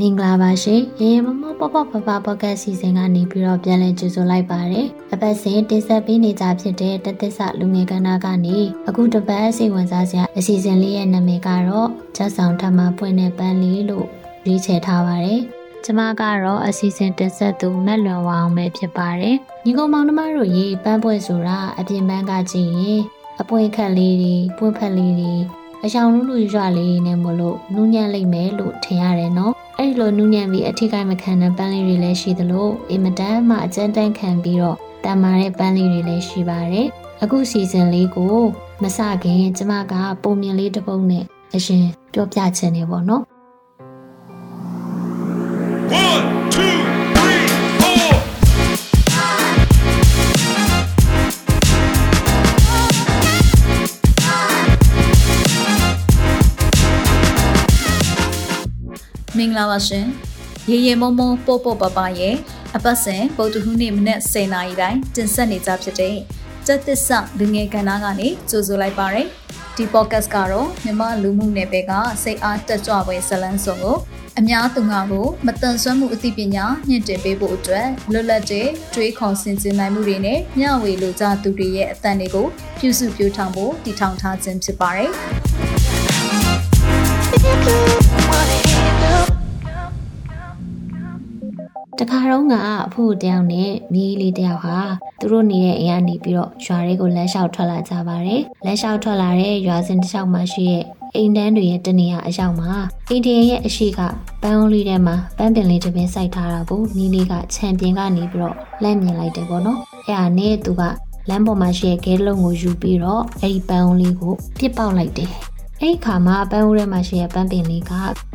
မင်္ဂလာပါရှင်ရေမမပပပပပကစီစဉ်ကနေပြီးတော့ပြန်လည်ကြိုဆိုလိုက်ပါတယ်အပတ်စဉ်တင်ဆက်ပေးနေကြဖြစ်တဲ့တသက်ဆလူငယ်ကဏ္ဍကနေအခုတပတ်စိတ်ဝင်စားစရာအစီအစဉ်လေးရဲ့နာမည်ကတော့ချက်ဆောင်ထမပွင့်တဲ့ပန်းလေးလို့ရွေးချယ်ထားပါတယ်ကျမကတော့အစီအစဉ်တင်ဆက်သူမက်လွန်ဝအောင်ပဲဖြစ်ပါတယ်ညီကောင်မောင်နှမတို့ရေပန်းပွဲဆိုတာအပြင်ပန်းကကြည့်ရင်အပွင့်ခက်လေးတွေပွင့်ဖက်လေးတွေအရှောင်လူလူရွလေးနဲ့မလို့နူးညံ့လိမ့်မယ်လို့ထင်ရတယ်နော် အဲ့လိုနူးညံ့ပြီးအထိကိမခံတဲ့ပန်းလေးတွေလည်းရှိသလိုအင်မတန်မှအကျဉ်းတန်းခံပြီးတော့တန်မာတဲ့ပန်းလေးတွေလည်းရှိပါတယ်အခုစီဇန်လေးကိုမစခင်ကျမကပုံမြင်လေးတစ်ပုဒ်နဲ့အရင်ပြောပြချင်နေပေါ့နော် မင်္ဂလာပါရှင်ရေရေမုံမုံပို့ပို့ပပရဲ့အပတ်စဉ်ပုတ်တခုနေ့မနေ့10နာရီတိုင်းတင်ဆက်နေကြဖြစ်တဲ့စက်သစ္စာလူငယ်ကဏ္ဍကနေကြိုဆိုလိုက်ပါရယ်ဒီ podcast ကတော့မြမလူမှုနယ်ပယ်ကစိတ်အားတက်ကြွပွဲဇလန်းစုံကိုအများသူငါကိုမတန်ဆွမ်းမှုအသိပညာမြင့်တင်ပေးဖို့အတွက်လွတ်လပ်တဲ့တွေးခေါ်ဆင်ခြင်နိုင်မှုတွေနဲ့မျှဝေလိုကြသူတွေရဲ့အသံတွေကိုပြုစုပြောင်းထောင်ဖို့တည်ထောင်ထားခြင်းဖြစ်ပါတယ်။ တခါတော့ကအဖိုးတယောက်နဲ့မြေးလေးတယောက်ဟာသူတို့နေတဲ့အိမ်ကနေပြီးတော့ရွာတွေကိုလမ်းလျှောက်ထွက်လာကြပါတယ်။လမ်းလျှောက်ထွက်လာတဲ့ရွာစဉ်တစ်လျှောက်မှာရှိတဲ့အိမ်တန်းတွေရဲ့တနေရာအရောက်မှာအိမ်တရရဲ့အရှိကပန်းအုံးလေးထဲမှာပန်းပင်လေးတစ်ပင်စိုက်ထားတာကိုနီးလေးကခြံပြင်ကနေပြီးတော့လမ်းမြင်လိုက်တယ်ပေါ့နော်။အဲ့ဒါနဲ့သူကလမ်းပေါ်မှာရှိတဲ့ဂဲလုံးကိုယူပြီးတော့အဲ့ဒီပန်းအုံးလေးကိုပြစ်ပေါက်လိုက်တယ်။ အဲ့ဒီခါမှာပန်းအုံးထဲမှာရှိတဲ့ပန်းပင်လေးက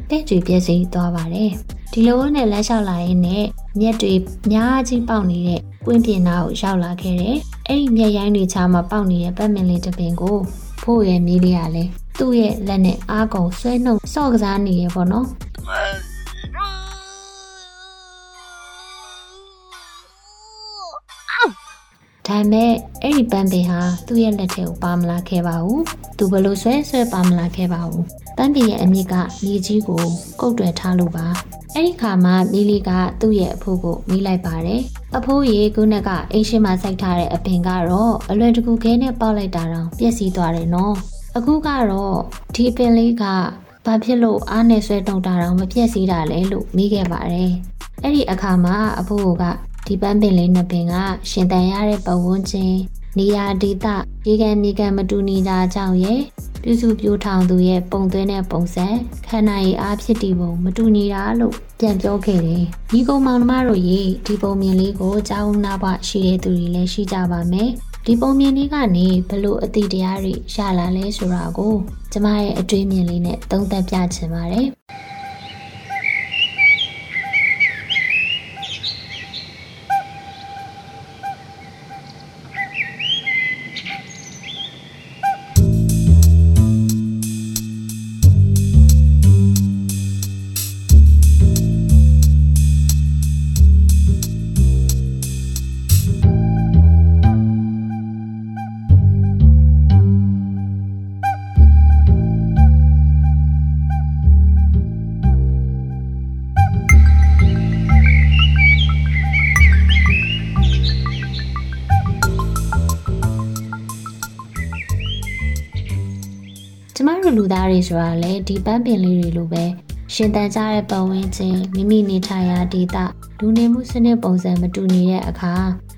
တဲ့ကျွေပြည့်စုံသွားပါတယ်။ဒီလိုနဲ့လမ်းလျှောက်လာရင်းနဲ့မြက်တွေအများကြီးပေါက်နေတဲ့ပွင့်ပြင်နာကိုရောက်လာခဲ့တယ်။အဲ့ဒီမြက်ရိုင်းတွေချာမှာပေါက်နေတဲ့ပတ်မင်လေးတစ်ပင်ကိုဖို့ရဲ့မီးလေးကလည်းသူ့ရဲ့လက်နဲ့အားကုန်ဆွဲနှုတ်စော့ကစားနေရပေါ့နော်။ ဒါပေမဲ့အဲ့ဒီပန်းပင်ဟာသူ့ရဲ့လက်ထဲကိုပါမလာခဲ့ပါဘူး။သူဘလို့ဆွဲဆွဲပါမလာခဲ့ပါဘူး။ပန်းပင်ရဲ့အမြင့်ကမြေကြီးကိုကုတ်တွယ်ထားလို့ပါ။အဲ့ဒီခါမှာမီလီကသူ့ရဲ့အဖိုးကိုမိလိုက်ပါတယ်။အဖိုးရေကုန်းကအိမ်ရှိမှာစိုက်ထားတဲ့အပင်ကတော့အလွယ်တကူခဲနဲ့ပေါက်လိုက်တာတော့ပြက်စီးသွားတယ်နော်။အခုကတော့ဒီပင်လေးကဘာဖြစ်လို့အားနဲ့ဆွဲတုံတာတော့မပြက်စီးတာလဲလို့မိခဲ့ပါတယ်။အဲ့ဒီအခါမှာအဖိုးက ဒီပန်းပင်လေးနှစ်ပင်ကရှင်တန်ရတဲ့ပတ်ဝန်းကျင်နေရာဒေသရေကန်မြေကန်မတူညီတာကြောင့်ရဲ့ပြုစုပြောထောင်သူရဲ့ပုံသွင်းတဲ့ပုံစံခန္ဓာရည်အားဖြစ်တည်ပုံမတူညီတာလို့ပြန်ပြောခဲ့တယ်။ဒီကုံမောင်နှမတို့ရေဒီပုံမြင်လေးကိုကြားဦးနာဘရှိတဲ့သူတွေလည်းရှိကြပါမယ်။ဒီပုံမြင်လေးကနေဘလို့အတိတရားတွေရလာလဲဆိုတာကိုကျမရဲ့အတွေးမြင်လေးနဲ့သုံးသပ်ပြချင်ပါတယ်။ ကျမတို့လူသားတွေဆိုတာလေဒီပန်းပင်လေးတွေလိုပဲရှင်သန်ကြတဲ့ပတ်ဝန်းကျင်မိမိနေထိုင်ရာဒေသလူနေမှုစနစ်ပုံစံမတူနေတဲ့အခါ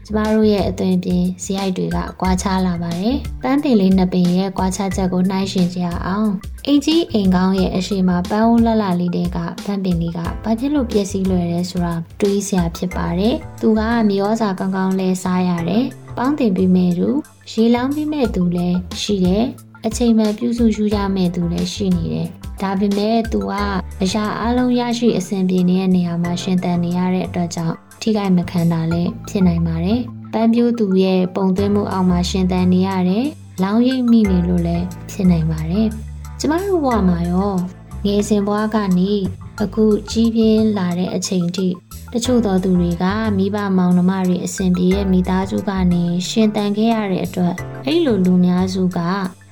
ကျမတို့ရဲ့အသွင်ပြင်ဇယိုက်တွေကကွာခြားလာပါတယ်။ပန်းပင်လေးနှစ်ပင်ရဲ့ကွာခြားချက်ကိုနှိုင်းယှဉ်ကြရအောင်။အင်ကြီးအိမ်ကောင်းရဲ့အရှိမပန်းဦးလှလှလေးတွေကပန်းပင်လေးကဘာဖြစ်လို့ပြည့်စည်လွယ်လဲဆိုတာတွေးစရာဖြစ်ပါတယ်။သူကမြေဩဇာကောင်းကောင်းလဲစားရတယ်။ပေါင်းတင်ပြီးမဲ့သူရေလောင်းပြီးမဲ့သူလည်းရှိတယ်။ အချိန်မှပြုစုယူရမယ့်သူလည်းရှိနေတယ်။ဒါပေမဲ့သူကအရာအလုံးရရှိအဆင်ပြေနေတဲ့နေရာမှာရှင်သန်နေရတဲ့အတွက်ကြောင့်ထိခိုက်မခံတာလည်းဖြစ်နိုင်ပါတယ်။ပန်းပြိုးသူရဲ့ပုံသွင်းမှုအောက်မှာရှင်သန်နေရတယ်။လောင်းရိပ်မိနေလို့လည်းဖြစ်နိုင်ပါတယ်။ကျမတို့ဘဝမှာရောငယ်စဉ်ဘဝကနေအခုကြီးပြင်းလာတဲ့အချိန်ထိတတချို့သောသူတွေကမိဘမောင်နှမတွေအစဉ်ပြေရဲ့မိသားစုကနေရှင်တန်ခဲ့ရတဲ့အတွက်အဲ့လိုလူများစုက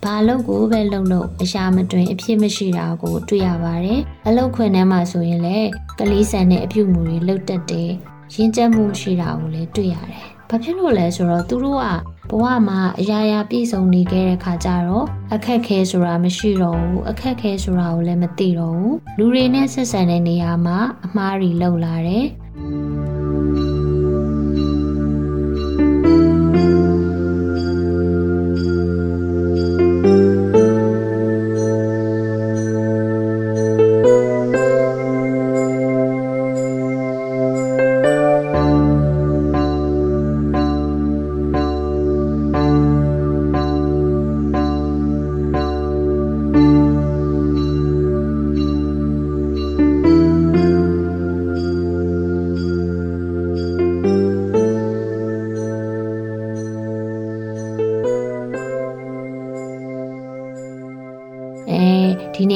ဘာလို့ကိုပဲလှုပ်လို့အရှာမတွင်အဖြစ်မရှိတာကိုတွေ့ရပါတယ်။အလုတ်ခွင်ထဲမှာဆိုရင်လည်းကလေးဆန်တဲ့အပြုတ်မှုတွေလှုပ်တက်တယ်။ရင်းကျက်မှုရှိတာကိုလည်းတွေ့ရတယ်။ဘာဖြစ်လို့လဲဆိုတော့သူတို့ကဘဝမှာအရာရာပြည့်စုံနေခဲ့တဲ့ခါကျတော့အခက်ခဲဆိုတာမရှိတော့ဘူးအခက်ခဲဆိုတာကိုလည်းမသိတော့ဘူးလူတွေနဲ့ဆက်ဆံတဲ့နေရာမှာအမှားတွေလောက်လာတယ်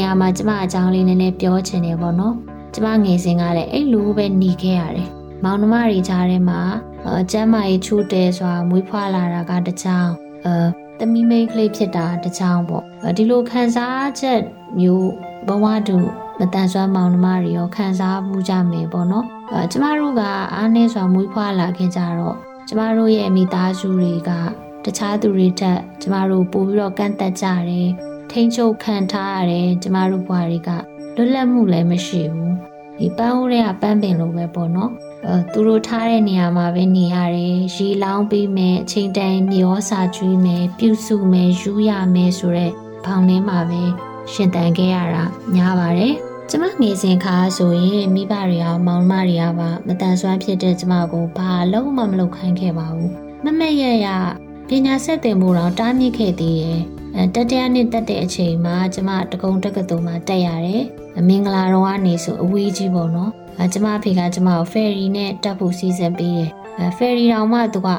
ရာမှာကျမအကြောင်းလေးနည်းနည်းပြောချင်တယ်ပေါ့နော်ကျမငယ်စဉ်ကလည်းအဲ့လိုပဲหนีခဲ့ရတယ်မောင်နှမတွေကြားထဲမှာအကျမ်းမာရေးချိုးတဲစွာမွေးဖွားလာတာကတကြောင်အဲသမီးမိန်းကလေးဖြစ်တာတကြောင်ပေါ့ဒီလိုခံစားချက်မျိုးဘဝတူမတန်ဆွမ်းမောင်နှမတွေရောခံစားမှုကြမယ်ပေါ့နော်အဲကျမတို့ကအားနည်းစွာမွေးဖွားလာခင်ကြတော့ကျမတို့ရဲ့မိသားစုတွေကတခြားသူတွေထက်ကျမတို့ပိုပြီးတော့ကန့်သက်ကြတယ် ထိန်ချုပ်ခံထားရတယ်ကျမတို့ဘွားတွေကလွတ်လပ်မှုလည်းမရှိဘူးဒီပန်းဦးတွေကပန်းပင်လိုပဲပေါ့နော်အဲသူတို့ထားတဲ့နေရာမှာပဲနေရတယ်ရေလောင်းပြီးမယ်အချိန်တန်မျောစာကျွေးမယ်ပြုစုမယ်ယူရမယ်ဆိုတော့ဘောင်ထဲမှာပဲရှင်တန်ခဲ့ရတာများပါတယ်ကျမငယ်စဉ်ခါဆိုရင်မိဘတွေကမောင်မတွေကပါမတန်ဆွမ်းဖြစ်တဲ့ကျမကိုဘာလုံးမှမလုပ်ခိုင်းခဲ့ပါဘူးမမက်ရရပညာဆက်တင်မှုတော့တားမြစ်ခဲ့သေးရဲ့အဲ တတရနှစ်တက်တဲ့အချိန်မှာကျမတကုံတက္ကသိုလ်မှာတက်ရတယ်မင်္ဂလာတော်ကနေဆိုအဝေးကြီးပေါ့နော်အဲကျမအဖေကကျမကိုဖယ်ရီနဲ့တက်ဖို့စီစဉ်ပေးတယ်အဲဖယ်ရီတော်မှသူက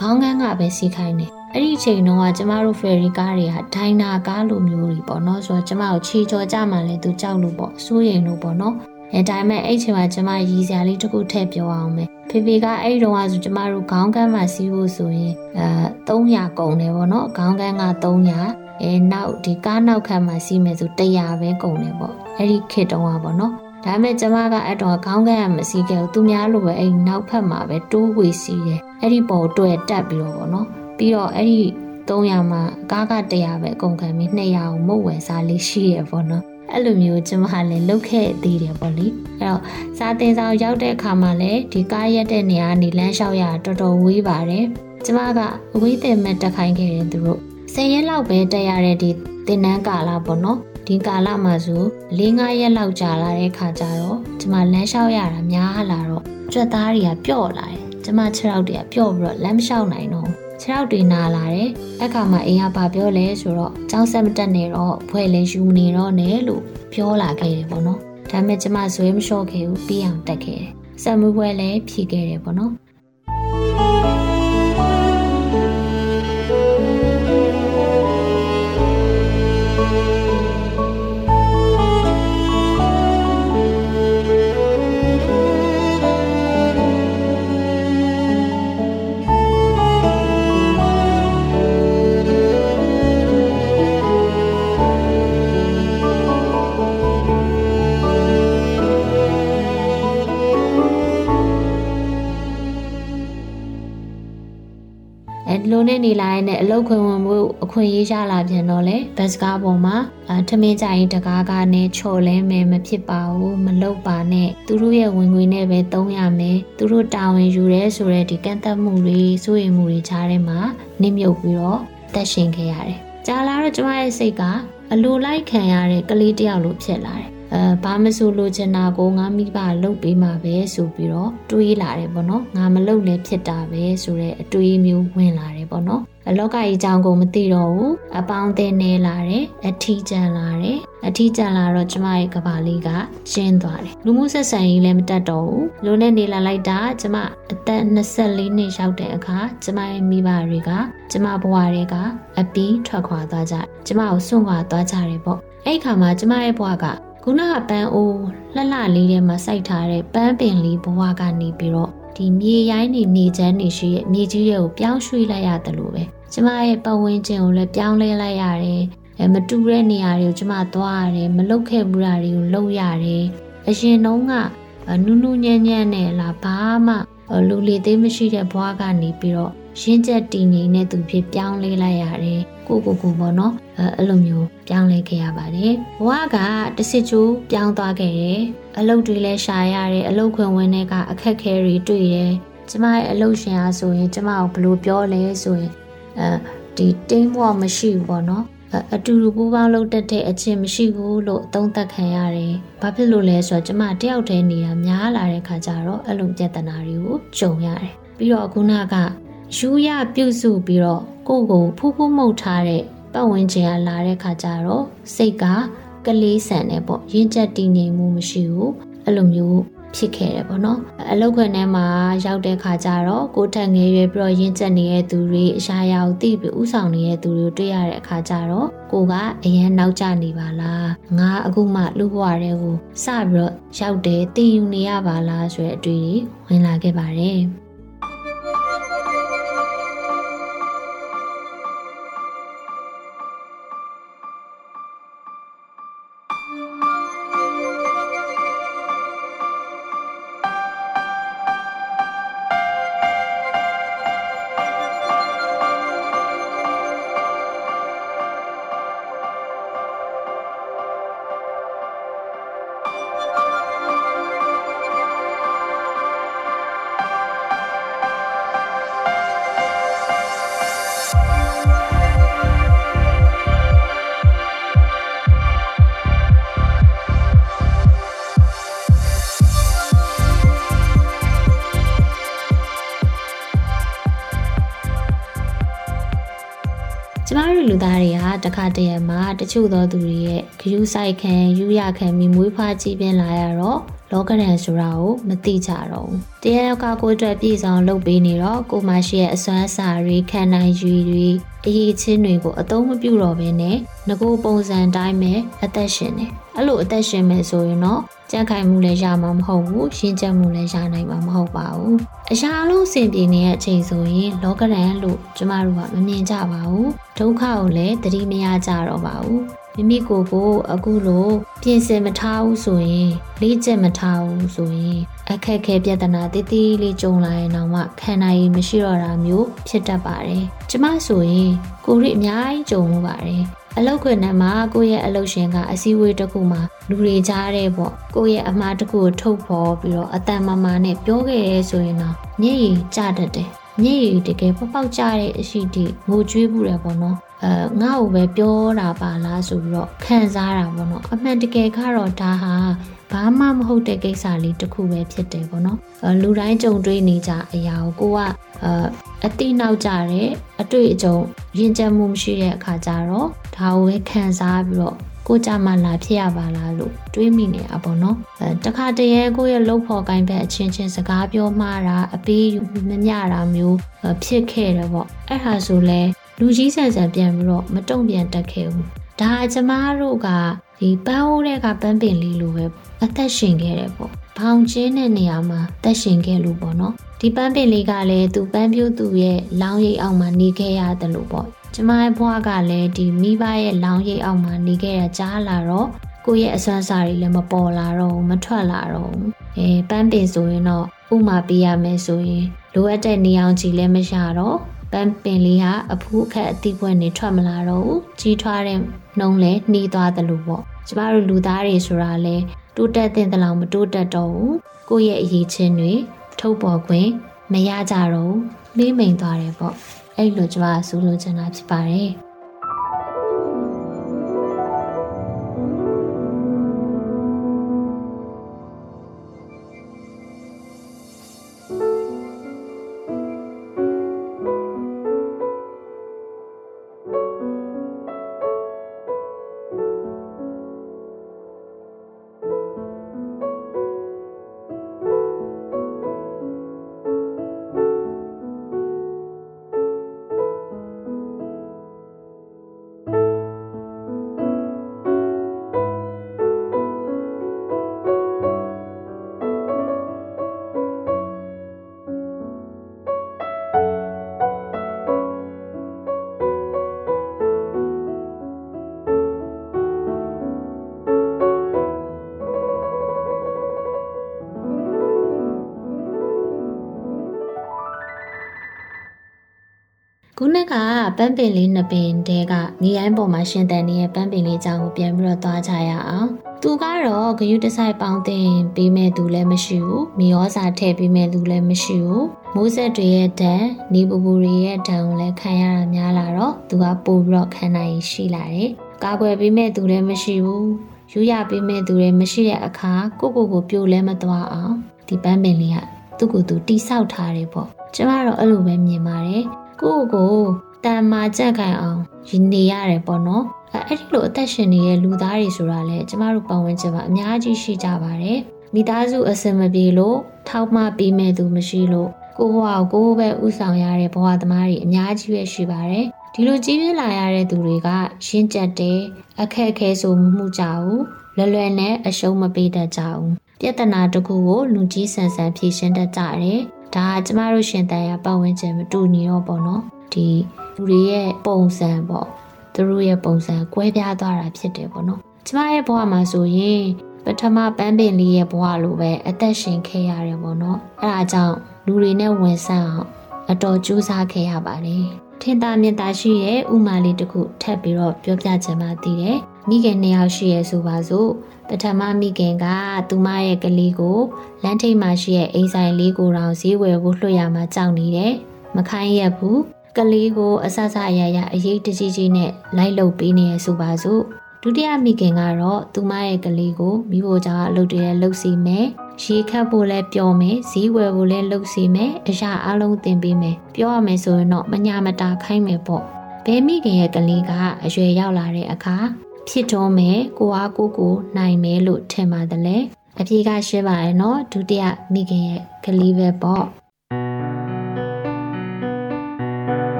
ခေါင်းကန်းကပဲစီးခိုင်းတယ်အဲ့ဒီအချိန်တုန်းကကျမတို့ဖယ်ရီကားတွေကဒိုင်နာကားလိုမျိုးတွေပေါ့နော်ဆိုတော့ကျမကိုခြေချော်ကြမှလည်းသူကြောက်လို့ပေါ့စိုးရိမ်လို့ပေါ့နော်အဲဒါပေမဲ့အဲ့ချိန်မှာကျမရည်စရာလေးတစ်ခုထည့်ပြောအောင်မယ်ဖေဖေကအဲ့ဒီတုန်းကဆိုကျမတို့ခေါင်းကန်းမှာစီးဖို့ဆိုရင်အဲ300ကုန်တယ်ပေါ့နော်ခေါင်းကန်းက300 အဲနောက်ဒီကားနောက်ခန်းမှာစီးမယ်ဆို100ပဲကုန်တယ်ပေါ့အဲ့ဒီခေတ်တုန်းကပေါ့နော်ဒါပေမဲ့ကျမကအဲ့တော့ခေါင်းကန်းကမစီးခဲ့ဘူးသူများလိုပဲအဲ့နောက်ဖက်မှာပဲတိုးဝေစီးတယ်အဲ့ဒီပေါ်တွေ့တက်ပြီးတော့ပေါ့နော်ပြီးတော့အဲ့ဒီ300မှာကားက100ပဲအကုန်ခံပြီး200ကိုမုတ်ဝယ်စားလေးရှိရပေါ့နော်အဲ့လိုမျိုးကျမလည်းလုတ်ခဲ့သေးတယ်ပေါ့လေအဲ့တော့စာတင်ဆောင်ရောက်တဲ့အခါမှာလည်းဒီကားရက်တဲ့နေရာကနေလမ်းလျှောက်ရတော်တော်ဝေးပါတယ်ကျမကအဝေးတင်မဲ့တက်ခိုင်းခဲ့တယ်သူတို့ 10ရက်လောက်ပဲတက်ရတဲ့ဒီတင်နန်းကာလပေါ့နော်ဒီကာလမှာဆို၄၅ရက်လောက်ကြာလာတဲ့ခါကျတော့ကျမလမ်းလျှောက်ရတာများလာတော့ကြွက်သားတွေကပျော့လာတယ်ကျမခြေထောက်တွေကပျော့ပြီးတော့လမ်းမလျှောက်နိုင်တော့ခြေထောက်တွေနာလာတယ်အခါမှာအိမ်ကဘာပြောလဲဆိုတော့ကျောင်းဆက်မတက်နေတော့ဘွဲလည်းယူမနေတော့နဲ့လို့ပြောလာခဲ့တယ်ပေါ့နော်ဒါပေမဲ့ကျမဇွဲမလျှော့ခဲ့ဘူးပြီးအောင်တက်ခဲ့တယ်ဆက်မှုဘွဲလည်းဖြေခဲ့တယ်ပေါ့နော် နဲ့နေလာရင်လည်းအလုတ်ခွင်ဝင်မှုအခွင့်ရေးရလာပြန်တော့လေဘတ်စကားပေါ်မှာအထမင်းကြရင်တကားကားနဲ့ချော်လဲမယ်မဖြစ်ပါဘူးမလုတ်ပါနဲ့သူတို့ရဲ့ဝင်ငွေနဲ့ပဲသုံးရမယ်သူတို့တာဝန်ယူရဲဆိုတဲ့ဒီကန့်သက်မှုတွေစိုးရိမ်မှုတွေကြားထဲမှာနစ်မြုပ်ပြီးတော့တက်ရှင်ခဲ့ရတယ်ကြာလာတော့ကျမရဲ့စိတ်ကအလိုလိုက်ခံရတဲ့ကလေးတယောက်လိုဖြစ်လာတယ် အဲဘာမဆိုလိုချင်တာကိုငါမိဘလုတ်ပေးမှာပဲဆိုပြီးတော့တွေးလာတယ်ပေါ့နော်ငါမလုတ်လည်းဖြစ်တာပဲဆိုတဲ့အတွေးမျိုးဝင်လာတယ်ပေါ့နော်အလောကကြီးအကြောင်းကိုမသိတော့ဘူးအပေါင်းအသင်းနေလာတယ်အထီးကျန်လာတယ်အထီးကျန်လာတော့ကျမရဲ့ကဘာလေးကကျင်းသွားတယ်လူမှုဆက်ဆံရေးလည်းမတက်တော့ဘူးလိုနဲ့နေလာလိုက်တာကျမအသက်24နှစ်ရောက်တဲ့အခါကျမရဲ့မိဘတွေကကျမဘဝတွေကအပီးထွက်ခွာသွားကြကျမကိုစွန့်ခွာသွားကြတယ်ပေါ့အဲ့ခါမှာကျမရဲ့ဘဝက ခုနကပန်းအိုးလှလှလေးထဲမှာစိုက်ထားတဲ့ပန်းပင်လေးဘဝကနေပြီးတော့ဒီမြေရိုင်းနေမြေချမ်းနေရှိရဲ့မြေကြီးတွေကိုပြောင်းရွှေ့လိုက်ရတယ်လို့ပဲကျမရဲ့ပတ်ဝန်းကျင်ကိုလည်းပြောင်းလဲလိုက်ရတယ်အဲမတူတဲ့နေရာတွေကိုကျမသွားရတယ်မလုတ်ခဲ့ဘူးတာတွေကိုလုပ်ရတယ်အရင်တုန်းကနူးနူးညံ့ညံ့နဲ့လားဘာမှလူလီသေးမရှိတဲ့ဘဝကနေပြီးတော့ ရင်းချက်တည်ငြိမ်တဲ့သူဖြစ်ပြောင်းလဲလိုက်ရတယ်ကိုကိုကိုပေါ့နော်အဲအဲ့လိုမျိုးပြောင်းလဲခဲ့ရပါတယ်ဘဝကတစစ်ချိုးပြောင်းသွားခဲ့တယ်အလုပ်တွေလည်းရှာရတယ်အလုပ်ခွင်ဝင်တဲ့ကအခက်ခဲတွေတွေ့တယ်ကျမရဲ့အလုပ်ရှင်အားဆိုရင်ကျမကိုဘယ်လိုပြောလဲဆိုရင်အဲဒီတင်းဘောမရှိဘူးပေါ့နော်အတူတူပူးပေါင်းလုပ်တတ်တဲ့အချင်းမရှိဘူးလို့အသုံးသပ်ခံရတယ်။ဘာဖြစ်လို့လဲဆိုတော့ကျမတယောက်တည်းနေတာများလာတဲ့ခါကျတော့အဲ့လိုပြဿနာတွေကိုကြုံရတယ်။ပြီးတော့ခုနက ယူရပြုစုပြီးတော့ကိုကိုဖူးဖူးမှုတ်ထားတဲ့ပတ်ဝန်းကျင်ကလာတဲ့ခါကျတော့စိတ်ကကလေးဆန်တယ်ပေါ့ရင်းချက်တည်ငြိမ်မှုမရှိဘူးအဲ့လိုမျိုးဖြစ်ခဲ့တယ်ပေါ့နော်အလောက်ခွင်ထဲမှာရောက်တဲ့ခါကျတော့ကိုထက်ငယ်ရွယ်ပြီးတော့ရင်းချက်နေတဲ့သူတွေအရာရာကိုသိပြီးဥဆောင်နေတဲ့သူတွေတွေ့ရတဲ့အခါကျတော့ကိုကအရန်နောက်ကျနေပါလားငါအခုမှလူ့ဘဝတွေကိုစပြီးတော့ရောက်တယ်တည်ယူနေရပါလားဆိုတဲ့အတွေ့အကြုံဝင်လာခဲ့ပါတယ် တွေကတခါတရံမှာတချို့သောသူတွေရဲ့ဂရုစိုက်ခံယူရခံပြီးမွေးဖွားကြီးပြင်းလာရတော့လောကရန်ဆိုတာကိုမသိကြတော့ဘူး။တရားရောက်ကကိုအတွက်ပြည်ဆောင်လုပ်ပေးနေတော့ကိုမရှိရဲ့အစွမ်းအစာတွေခံနိုင်ရည်တွေအရေးချင်းတွေကိုအသုံးမပြုတော့ဘဲနဲ့ငကိုပုံစံတိုင်းပဲအသက်ရှင်နေ။အဲ့လိုအသက်ရှင်မယ်ဆိုရင်တော့ကြက်ခိုင်မှုလည်းရမှာမဟုတ်ဘူးရှင်းချက်မှုလည်းရနိုင်မှာမဟုတ်ပါဘူးအရာလုံးအဆင်ပြေနေတဲ့အချိန်ဆိုရင်လောကရန်လို့ကျမတို့ကမမြင်ကြပါဘူးဒုက္ခကိုလည်းသတိမရကြတော့ပါဘူး မိမိကိုယ်ကိုအခုလိုပြင်ဆင်မထားဘူးဆိုရင်လေ့ကျင့်မထားဘူးဆိုရင်အခက်ခဲပြဿနာတည်တည်လေးကြုံလာရင်တော့မှခံနိုင်မရှိတော့တာမျိုးဖြစ်တတ်ပါတယ်ကျမဆိုရင်ကိုရီအများကြီးကြုံလို့ပါတယ်အလောက်ခွင့်နဲ့မှာကိုယ့်ရဲ့အလုပ်ရှင်ကအစည်းအဝေးတစ်ခုမှာလူတွေကြားတဲ့ပေါ့ကိုယ့်ရဲ့အမှားတစ်ခုကိုထုတ်ဖော်ပြီးတော့အတန်မာမာနဲ့ပြောခဲ့ရဲဆိုရင်တော့ညည်ရီကြတတ်တယ်ညည်ရီတကယ်ပေါက်ပေါက်ကြတဲ့အရှိတိငိုကြွေးဘူးတယ်ပေါ့နော် အဲငါ့ကိုပဲပြောတာပါလားဆိုပြီးတော့ခံစားတာပေါ့နော်အမှန်တကယ်ကတော့ဒါဟာဘာမှမဟုတ်တဲ့ကိစ္စလေးတစ်ခုပဲဖြစ်တယ်ပေါ့နော်လူတိုင်းကြုံတွေ့နေကြအရာကိုကိုကအတိနောက်ကြတဲ့အတွေ့အကြုံရင်ကျမှုမရှိတဲ့အခါကျတော့ဒါကိုပဲခံစားပြီးတော့ကိုကြမှာလာဖြစ်ရပါလားလို့တွေးမိနေတာပေါ့နော်အဲတခါတည်းကိုရဲ့လှုပ်ဖော်ကိုင်းဘက်အချင်းချင်းစကားပြောမှားတာအပေးမမျှတာမျိုးဖြစ်ခဲ့တယ်ပေါ့အဲ့ဟာဆိုလဲ လူကြီးဆန်ဆန်ပြန်ပြီးတော့မတုံ့ပြန်တတ်ခဲ့ဘူးဒါကျမတို့ကဒီပန်းအိုးတဲ့ကပန်းပင်လေးလိုပဲအသက်ရှင်ခဲ့တယ်ပေါ့ဘောင်ကျင်းတဲ့နေရာမှာသက်ရှင်ခဲ့လို့ပေါ့နော်ဒီပန်းပင်လေးကလည်းသူပန်းပြိုးသူရဲ့လောင်းရိပ်အောက်မှာနေခဲ့ရတယ်လို့ပေါ့ကျမရဲ့ဘွားကလည်းဒီမိဘရဲ့လောင်းရိပ်အောက်မှာနေခဲ့ရကြားလာတော့ကိုယ့်ရဲ့အစွမ်းစားတွေလည်းမပေါ်လာတော့ဘူးမထွက်လာတော့ဘူးအဲပန်းပင်ဆိုရင်တော့ဥမာပေးရမယ်ဆိုရင်လိုအပ်တဲ့နေအောင်ကြီးလည်းမရတော့ ပန်းပင်လေးဟာအဖူးအခက်အသီးပွက်နေထွက်မလာတော့ဘူးကြီးထွားတဲ့နှုံးလည်းနှီးသွားတယ်လို့ပေါ့ကျမတို့လူသားတွေဆိုတာလဲတိုးတက်တဲ့တလောင်မတိုးတက်တော့ဘူးကိုယ့်ရဲ့အရေးချင်းတွေထုတ်ပေါ်ခွင့်မရကြတော့မေးမိန်သွားတယ်ပေါ့အဲ့လိုကျမဆိုလိုချင်တာဖြစ်ပါတယ် နကပန်းပင်လေးနှစ်ပင်တဲကညီအိုင်းပေါ်မှာရှင်တန်နေတဲ့ပန်းပင်လေးအကြောင်းကိုပြန်ပြီးတော့သွားကြရအောင်သူကတော့ဂယုတဆိုင်ပေါင်းတင်ပေးမဲ့သူလည်းမရှိဘူးမီယောစာထည့်ပေးမဲ့သူလည်းမရှိဘူးမိုးဆက်တွေရဲ့ဒဏ်နေပူပူတွေရဲ့ဒဏ်ကိုလည်းခံရတာများလာတော့သူကပို့ပြီးတော့ခံနိုင်ရှိလာတယ်ကာကွယ်ပေးမဲ့သူလည်းမရှိဘူးယူရပေးမဲ့သူလည်းမရှိတဲ့အခါကိုကိုကိုပြိုလဲမသွားအောင်ဒီပန်းပင်လေးကသူ့ကိုယ်သူတိဆောက်ထားတယ်ပေါ့ကျမတော့အဲ့လိုပဲမြင်ပါတယ် ကိုကိုကိုတန်မာကြက်ခိုင်အောင်ရနေရတယ်ပေါ့နော်အဲ့အဲ့ဒီလိုအသက်ရှင်နေတဲ့လူသားတွေဆိုတာလေကျမတို့ပတ်ဝန်းကျင်မှာအများကြီးရှိကြပါတယ်မိသားစုအစင်မပြေလို့ထောက်မပေးမဲ့သူမရှိလို့ကိုဘဝကိုကိုပဲဥဆောင်ရတဲ့ဘဝသမားတွေအများကြီးပဲရှိပါတယ်ဒီလိုကြီးပြင်းလာရတဲ့သူတွေကရှင်းကြက်တယ်အခက်အခဲဆိုမှုကြဘူးလွယ်လွယ်နဲ့အရှုံးမပေးတတ်ကြဘူးပြဿနာတစ်ခုကိုလူကြီးဆန်ဆန်ဖြေရှင်းတတ်ကြတယ် ဒါကကျမတို့ရှင်တန်ရပတ်ဝန်းကျင်မတူညီတော့ပေါ့နော်ဒီလူတွေရဲ့ပုံစံပေါ့သူတို့ရဲ့ပုံစံကွဲပြားသွားတာဖြစ်တယ်ပေါ့နော်ကျမရဲ့ဘဝမှာဆိုရင်ပထမပန်းပင်လေးရဲ့ဘဝလိုပဲအသက်ရှင်ခဲ့ရတယ်ပေါ့နော်အဲဒါကြောင့်လူတွေနဲ့ဝင်ဆန့်အောင်အတော်ကြိုးစားခဲ့ရပါတယ်ထင်သာမြင်သာရှိရဲ့ဥမာလေးတစ်ခုထပ်ပြီးတော့ပြောပြချင်ပါသေးတယ် မိခင်နှစ်ယောက်ရှိရဲ့ဆိုပါစို့ပထမမိခင်ကသူမရဲ့ကလေးကိုလမ်းထိပ်မှာရှိတဲ့အိမ်ဆိုင်လေးကိုတောင်ဈေးဝယ်ဖို့လွှတ်ရမှာကြောက်နေတယ်မခိုင်းရဘူးကလေးကိုအဆဆအရရအရေးတကြီးကြီးနဲ့လိုက်လုပ်ပေးနေရဆိုပါစို့ဒုတိယမိခင်ကတော့သူမရဲ့ကလေးကိုမိဖို့ကြောင့်အလုပ်တွေလှုပ်စီမယ်ရေခတ်ဖို့လဲပြောမယ်ဈေးဝယ်ဖို့လဲလှုပ်စီမယ်အရာအလုံးသင်ပေးမယ်ပြောရမယ်ဆိုရင်တော့မညာမတာခိုင်းမယ်ပေါ့ဘဲမိခင်ရဲ့ကလေးကအရွယ်ရောက်လာတဲ့အခါ ဖြစ်တော့မယ်ကိုအားကိုကိုနိုင်မယ်လို့ထင်ပါတယ်လေအပြေကရှင်းပါရဲ့နော်ဒုတိယမိခင်ရဲ့ကလေးပဲပေါ့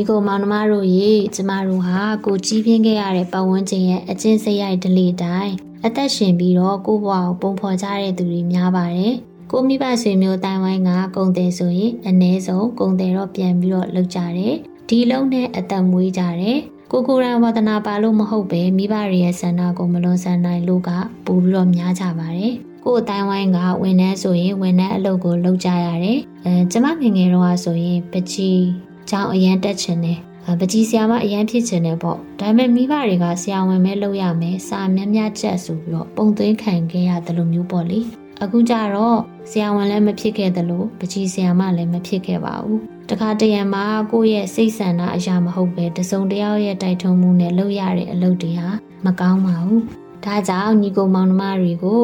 ညီကိုမောင်နှမတို့ရေကျမတို့ဟာကိုကြီးပြင်းခဲ့ရတဲ့ပတ်ဝန်းကျင်ရဲ့အကျင့်စရိုက်ဒလိတိုင်းအသက်ရှင်ပြီးတော့ကိုဘွားကိုပုံဖော်ကြတဲ့သူတွေများပါတယ်။ကိုမိဘဆွေမျိုးတိုင်ဝိုင်းကကုံတယ်ဆိုရင်အ ਨੇ ဆုံးကုံတယ်တော့ပြန်ပြီးတော့လုပ်ကြတယ်။ဒီလုံးနဲ့အသက်မွေးကြတယ်။ကိုကိုရန်ဝါဒနာပါလို့မဟုတ်ပဲမိဘတွေရဲ့ဆန္ဒကိုမလွန်ဆန်နိုင်လို့ကပို့ပြီးတော့များကြပါတယ်။ကိုယ်အတိုင်းဝိုင်းကဝန်ထမ်းဆိုရင်ဝန်ထမ်းအလုပ်ကိုလုပ်ကြရတယ်။အဲကျမငယ်ငယ်တော့ဆိုရင်ပကြီး ကျောင်းအရန်တက်ချင်တယ်ပကြီးဆရာမအရန်ဖြစ်ချင်တယ်ပေါ့ဒါပေမဲ့မိဘတွေကဆရာဝန်ပဲလုပ်ရမယ်စာများများချက်ဆိုပြီးတော့ပုံသွင်းခံခဲ့ရတယ်လို့မျိုးပေါ့လေအခုကျတော့ဆရာဝန်လည်းမဖြစ်ခဲ့တယ်လို့ပကြီးဆရာမလည်းမဖြစ်ခဲ့ပါဘူးတခါတရံမှာကိုယ့်ရဲ့စိတ်ဆန္ဒအရာမဟုတ်ပဲတစုံတယောက်ရဲ့တိုက်ထုံမှုနဲ့လုပ်ရတဲ့အလုပ်တွေဟာမကောင်းပါဘူးဒါကြောင့်ညီကိုမောင်နှမတွေကို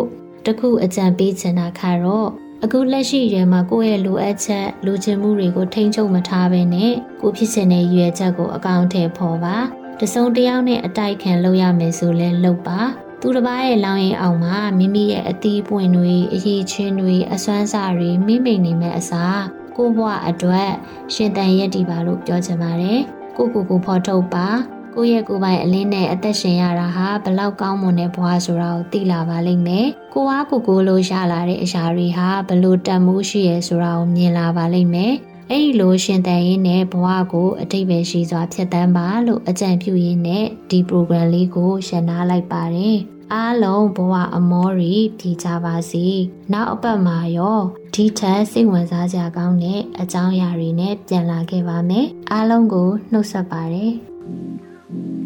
တခုအကြံပေးချင်တာခါတော့ အခုလက်ရှိရွယ်မှာကိုယ့်ရဲ့လိုအပ်ချက်လိုချင်မှုတွေကိုထိန်းချုပ်မထားဘဲနဲ့ကိုဖြစ်ချင်တဲ့ရွယ်ချက်ကိုအကောင့်ထဲပေါ်ပါတစုံတယောက်နဲ့အတိုက်ခံလုပ်ရမယ်ဆိုလဲလုပ်ပါသူတစ်ပါးရဲ့လောင်းရင်အောင်မှာမိမိရဲ့အသီးပွင့်တွေအရေးချင်းတွေအစွမ်းစားတွေမိမိနေမဲ့အစားကိုဘွားအတွက်ရှင်တန်ရက်တီပါလို့ပြောချင်ပါတယ်ကိုကိုကိုဖော်ထုတ်ပါ ကိုယ့်ရဲ့ကိုယ်ပိုင်အလင်းနဲ့အသက်ရှင်ရတာဟာဘလောက်ကောင်းမွန်တဲ့ဘဝဆိုတာကိုသိလာပါလိမ့်မယ်။ကိုအားကိုကိုလို့ရလာတဲ့အရာတွေဟာဘလို့တန်မိုးရှိရဆိုတာကိုမြင်လာပါလိမ့်မယ်။အဲ့ဒီလိုရှင်တန်ရင်းနဲ့ဘဝကိုအတိတ်ပဲရှိစွာဖြတ်တန်းပါလို့အကြံပြုရင်းနဲ့ဒီ program လေးကိုရှင်းနာလိုက်ပါတယ်။အားလုံးဘဝအမောရီပြည်ကြပါစေ။နောက်အပတ်မှာရောဒီထက်စိတ်ဝင်စားစရာကောင်းတဲ့အကြောင်းအရာတွေနဲ့ပြန်လာခဲ့ပါမယ်။အားလုံးကိုနှုတ်ဆက်ပါတယ်။ Yeah.